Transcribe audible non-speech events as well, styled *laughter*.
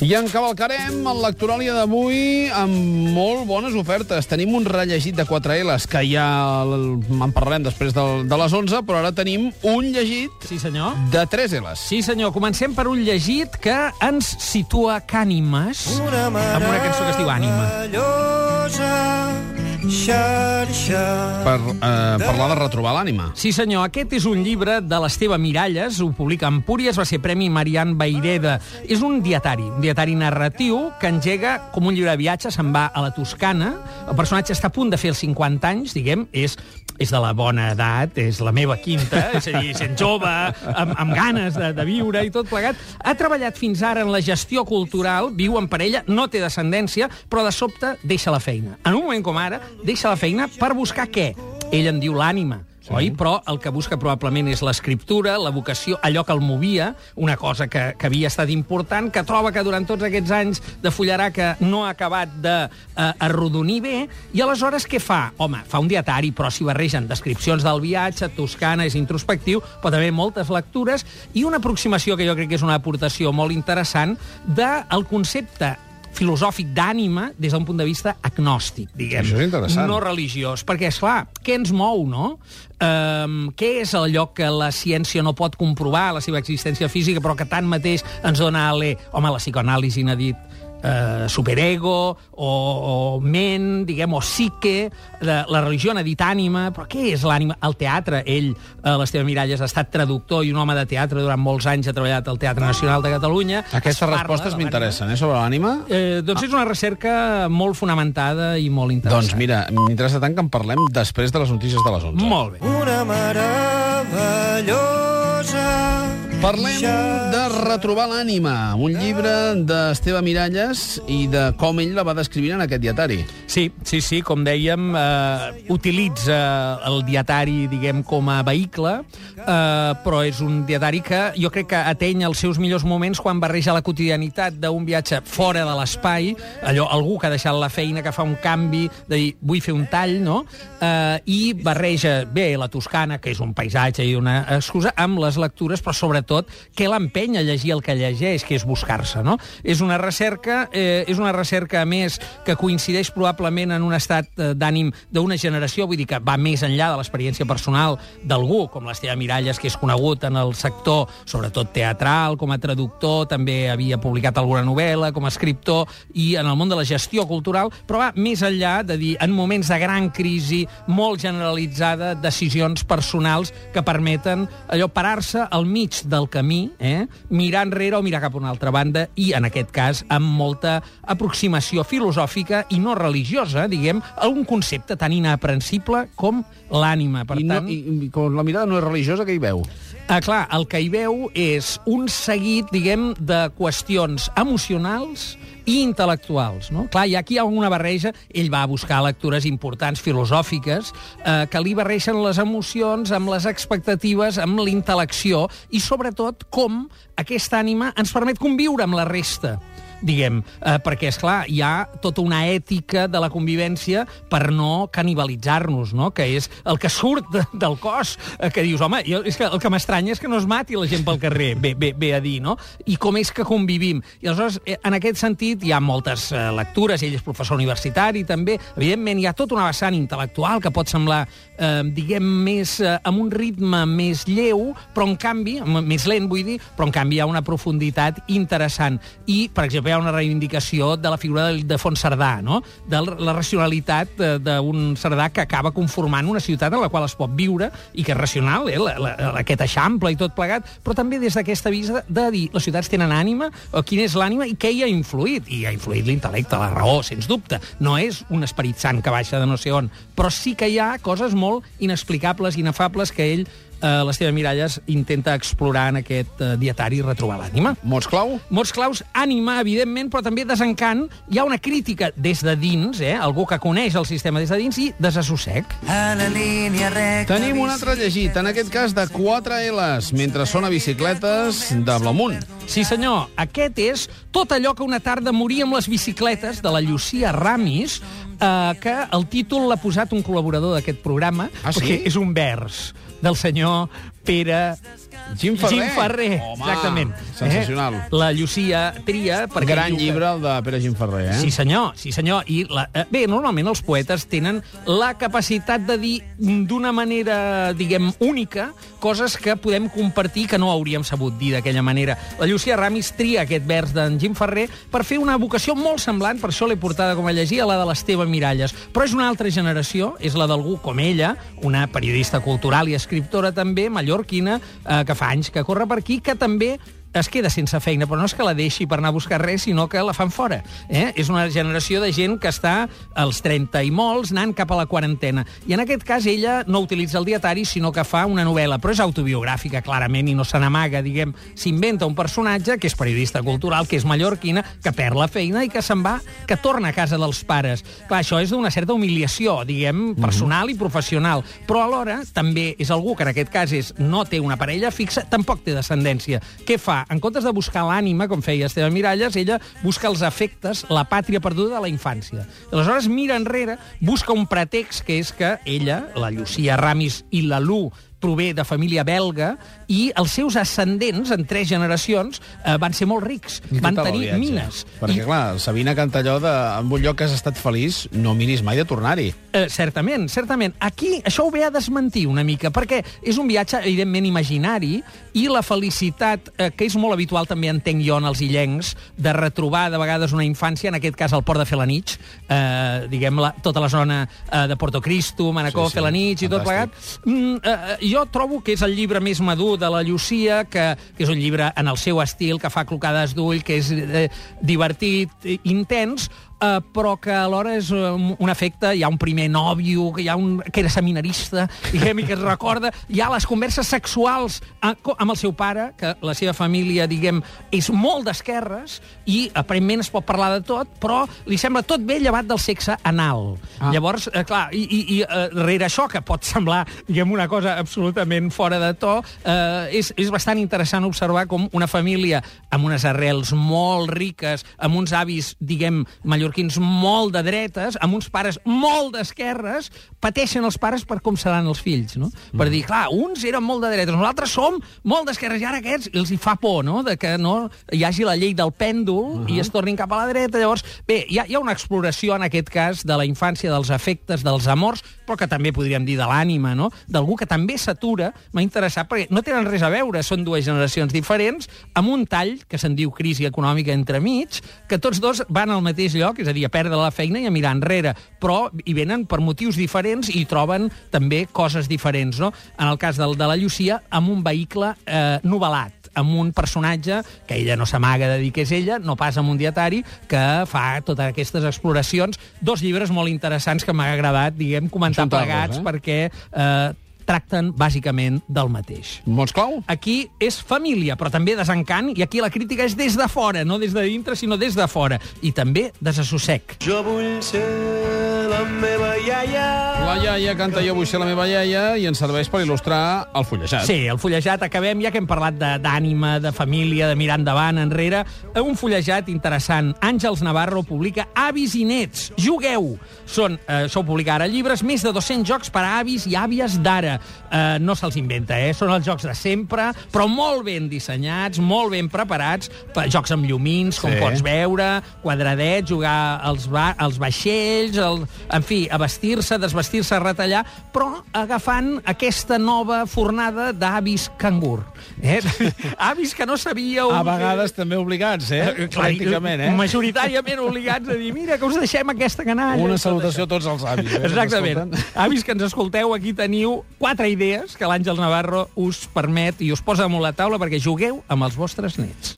I encavalcarem el lectoràlia d'avui amb molt bones ofertes. Tenim un rellegit de 4 L's, que ja en parlarem després del, de les 11, però ara tenim un llegit Sí, senyor. de 3 L's. Sí, senyor. Comencem per un llegit que ens situa Cànimes amb una cançó que es diu Ànima. Per eh, parlar de retrobar l'ànima. Sí, senyor. Aquest és un llibre de l'Esteve Miralles, ho publica Empúries, va ser Premi Marian Baireda. És un dietari, un dietari narratiu que engega com un llibre de viatge, se'n va a la Toscana. El personatge està a punt de fer els 50 anys, diguem, és és de la bona edat, és la meva quinta, és a dir, sent jove, amb, amb ganes de, de viure i tot plegat. Ha treballat fins ara en la gestió cultural, viu en parella, no té descendència, però de sobte deixa la feina. En un moment com ara, deixa la feina per buscar què? Ell en diu l'ànima, sí. oi? Però el que busca probablement és l'escriptura, la vocació, allò que el movia, una cosa que, que havia estat important, que troba que durant tots aquests anys de fullarà que no ha acabat d'arrodonir bé, i aleshores què fa? Home, fa un dietari, però s'hi barregen descripcions del viatge, Toscana, és introspectiu, però també moltes lectures, i una aproximació que jo crec que és una aportació molt interessant del concepte filosòfic d'ànima des d'un punt de vista agnòstic, diguem. Això és interessant. No religiós. Perquè, és clar, què ens mou, no? Um, què és allò que la ciència no pot comprovar, la seva existència física, però que tanmateix ens dona ale... Home, la psicoanàlisi n'ha dit eh, superego o, o ment, diguem, o psique, de, la religió n'ha dit ànima, però què és l'ànima? El teatre, ell, eh, l'Esteve Miralles, ha estat traductor i un home de teatre durant molts anys, ha treballat al Teatre Nacional de Catalunya. Aquestes respostes m'interessen, eh, sobre l'ànima. Eh, doncs és una recerca molt fonamentada i molt interessant. Doncs mira, m'interessa tant que en parlem després de les notícies de les 11. Molt bé. Una meravellosa Parlem de retrobar l'ànima, un llibre d'Esteve Miralles i de com ell la va descrivint en aquest dietari. Sí, sí, sí, com dèiem, eh, utilitza el dietari, diguem, com a vehicle, eh, però és un dietari que jo crec que ateny els seus millors moments quan barreja la quotidianitat d'un viatge fora de l'espai, allò, algú que ha deixat la feina, que fa un canvi, de dir, vull fer un tall, no?, eh, i barreja bé la Toscana, que és un paisatge i una excusa, amb les lectures, però sobretot què l'empeny a llegir el que llegeix, que és buscar-se, no? És una recerca, eh, és una recerca, a més, que coincideix probablement en un estat eh, d'ànim d'una generació, vull dir que va més enllà de l'experiència personal d'algú, com l'Esteve Miralles, que és conegut en el sector, sobretot teatral, com a traductor, també havia publicat alguna novel·la, com a escriptor, i en el món de la gestió cultural, però va més enllà de dir, en moments de gran crisi, molt generalitzada, decisions personals que permeten allò parar-se al mig del camí, eh? mirar enrere o mirar cap a una altra banda, i en aquest cas amb molta aproximació filosòfica i no religiosa, diguem, a un concepte tan inaprensible com l'ànima. Per I, no, tant, i, I com la mirada no és religiosa, què hi veu? Ah, clar, el que hi veu és un seguit, diguem, de qüestions emocionals i intel·lectuals. No? Clar, i aquí hi ha una barreja, ell va buscar lectures importants, filosòfiques, eh, que li barreixen les emocions amb les expectatives, amb l'intel·lecció, i sobretot com aquesta ànima ens permet conviure amb la resta diguem, eh, perquè, és clar hi ha tota una ètica de la convivència per no canibalitzar-nos, no? que és el que surt de, del cos, eh, que dius, home, jo, és que el que m'estranya és que no es mati la gent pel carrer, bé, bé, bé a dir, no? I com és que convivim. I aleshores, eh, en aquest sentit, hi ha moltes eh, lectures, ell és professor universitari també, evidentment hi ha tota una vessant intel·lectual que pot semblar, eh, diguem, més eh, amb un ritme més lleu, però en canvi, més lent vull dir, però en canvi hi ha una profunditat interessant. I, per exemple, hi ha una reivindicació de la figura de Ildefons Cerdà, no? de la racionalitat eh, d'un Cerdà que acaba conformant una ciutat en la qual es pot viure i que és racional, eh? la, la, aquest eixample i tot plegat, però també des d'aquesta vista de dir les ciutats tenen ànima, o quina és l'ànima i què hi ha influït. I ha influït l'intel·lecte, la raó, sens dubte. No és un esperit sant que baixa de no sé on, però sí que hi ha coses molt inexplicables, inefables, que ell eh, l'Esteve Miralles intenta explorar en aquest eh, dietari i retrobar l'ànima. Mots clau? Mots claus, ànima, evidentment, però també desencant. Hi ha una crítica des de dins, eh? algú que coneix el sistema des de dins, i desassossec. a la línia recta. Tenim un altre llegit, en aquest cas de 4 L's, mentre sona bicicletes de Blomunt. Sí, senyor, aquest és tot allò que una tarda moria amb les bicicletes de la Llucia Ramis, eh, que el títol l'ha posat un col·laborador d'aquest programa, Ah, sí? perquè és un vers del senyor Pere Jim Ferrer. Jim Ferrer, Home, exactament. sensacional. Eh? La Llucia tria... Perquè Gran que- llibre, el de Pere Gim Ferrer, eh? Sí, senyor, sí, senyor. I la, eh, bé, normalment els poetes tenen la capacitat de dir d'una manera, diguem, única, coses que podem compartir que no hauríem sabut dir d'aquella manera. La Llucia Ramis tria aquest vers d'en Jim Ferrer per fer una vocació molt semblant, per això l'he portada com a llegir, a la de l'Esteve Miralles. Però és una altra generació, és la d'algú com ella, una periodista cultural i escriptora també, mallorquina, eh, que fa anys que corre per aquí, que també es queda sense feina, però no és que la deixi per anar a buscar res, sinó que la fan fora. Eh? És una generació de gent que està als 30 i molts, anant cap a la quarantena. I en aquest cas ella no utilitza el dietari, sinó que fa una novel·la, però és autobiogràfica, clarament, i no se n'amaga, diguem. S'inventa un personatge que és periodista cultural, que és mallorquina, que perd la feina i que se'n va, que torna a casa dels pares. Clar, això és d'una certa humiliació, diguem, personal i professional, però alhora també és algú que en aquest cas és, no té una parella fixa, tampoc té descendència. Què fa? En comptes de buscar l'ànima, com feia Esteve Miralles, ella busca els efectes, la pàtria perduda de la infància. Aleshores mira enrere, busca un pretext, que és que ella, la Llucia Ramis i la Lu, prové de família belga i els seus ascendents, en tres generacions, eh, van ser molt rics. I Van tot tenir viatge. mines. Perquè, I, clar, Sabina canta allò de en un lloc que has estat feliç, no miris mai de tornar-hi. Eh, certament, certament. Aquí això ho ve a desmentir una mica, perquè és un viatge, evidentment, imaginari, i la felicitat, eh, que és molt habitual, també entenc jo, en els illencs, de retrobar de vegades una infància, en aquest cas al port de Felanitx, eh, diguem, la, tota la zona eh, de Porto Cristo, Manacor, Sí, sí, Felanitx i tot fantàstic. plegat. Mm, eh, jo trobo que és el llibre més madur de la Llucia, que, que és un llibre en el seu estil, que fa clocades d'ull, que és eh, divertit, intens, eh, però que alhora és eh, un, un efecte, hi ha un primer nòvio, que hi ha un que era seminarista, diguem, i que es recorda, hi ha les converses sexuals eh, co- amb el seu pare, que la seva família, diguem, és molt d'esquerres, i aparentment es pot parlar de tot, però li sembla tot bé llevat del sexe anal. Ah. Llavors, eh, clar, i, i, i eh, rere això, que pot semblar, diguem, una cosa absolutament fora de to, eh, és, és bastant interessant observar com una família amb unes arrels molt riques, amb uns avis, diguem, mallorquins molt de dretes, amb uns pares molt d'esquerres, pateixen els pares per com seran els fills, no? Per dir, clar, uns eren molt de dretes, nosaltres som molt d'esquerres, i ara aquests els hi fa por, no?, de que no hi hagi la llei del pèndol uh -huh. i es tornin cap a la dreta. Llavors, bé, hi ha, hi ha una exploració, en aquest cas, de la infància, dels afectes, dels amors, però que també podríem dir de l'ànima, no?, d'algú que també s'atura, m'ha interessat, perquè no tenen res a veure, són dues generacions diferents, amb un tall, que se'n diu crisi econòmica entremig, que tots dos van al mateix lloc, és a dir, a perdre la feina i a mirar enrere, però hi venen per motius diferents i troben també coses diferents, no? En el cas del, de la Llucia, amb un vehicle eh, novel·lat, amb un personatge que ella no s'amaga de dir que és ella, no pas amb un dietari, que fa totes aquestes exploracions. Dos llibres molt interessants que m'ha agradat, diguem, comentar plegats, eh? perquè eh, tracten bàsicament del mateix. Mots clau? Aquí és família, però també desencant, i aquí la crítica és des de fora, no des de dintre, sinó des de fora. I també desassossec. Jo vull ser la meva iaia. La iaia canta Jo vull ser la meva iaia i ens serveix per il·lustrar el fullejat. Sí, el fullejat, acabem, ja que hem parlat de- d'ànima, de, de família, de mirar endavant, enrere, un fullejat interessant. Àngels Navarro publica Avis i nets, jugueu! Són, eh, això ho publica ara, llibres, més de 200 jocs per a avis i àvies d'ara. Eh, no se'ls inventa, eh? Són els jocs de sempre, però molt ben dissenyats, molt ben preparats, per jocs amb llumins, com Sí. pots veure, quadradets, jugar als, ba als vaixells, el, en fi, a vestir-se, desvestir-se, retallar, però agafant aquesta nova fornada d'avis cangur. Eh? *laughs* avis que no sabíeu... A vegades també obligats, eh? Pràcticament, eh? Majoritàriament obligats a dir, mira, que us deixem aquesta canalla. Una salutació a tots els avis. Eh, Exactament. Avis que ens escolteu, aquí teniu quatre idees que l'Àngel Navarro us permet i us posa damunt la taula perquè jugueu amb els vostres nets.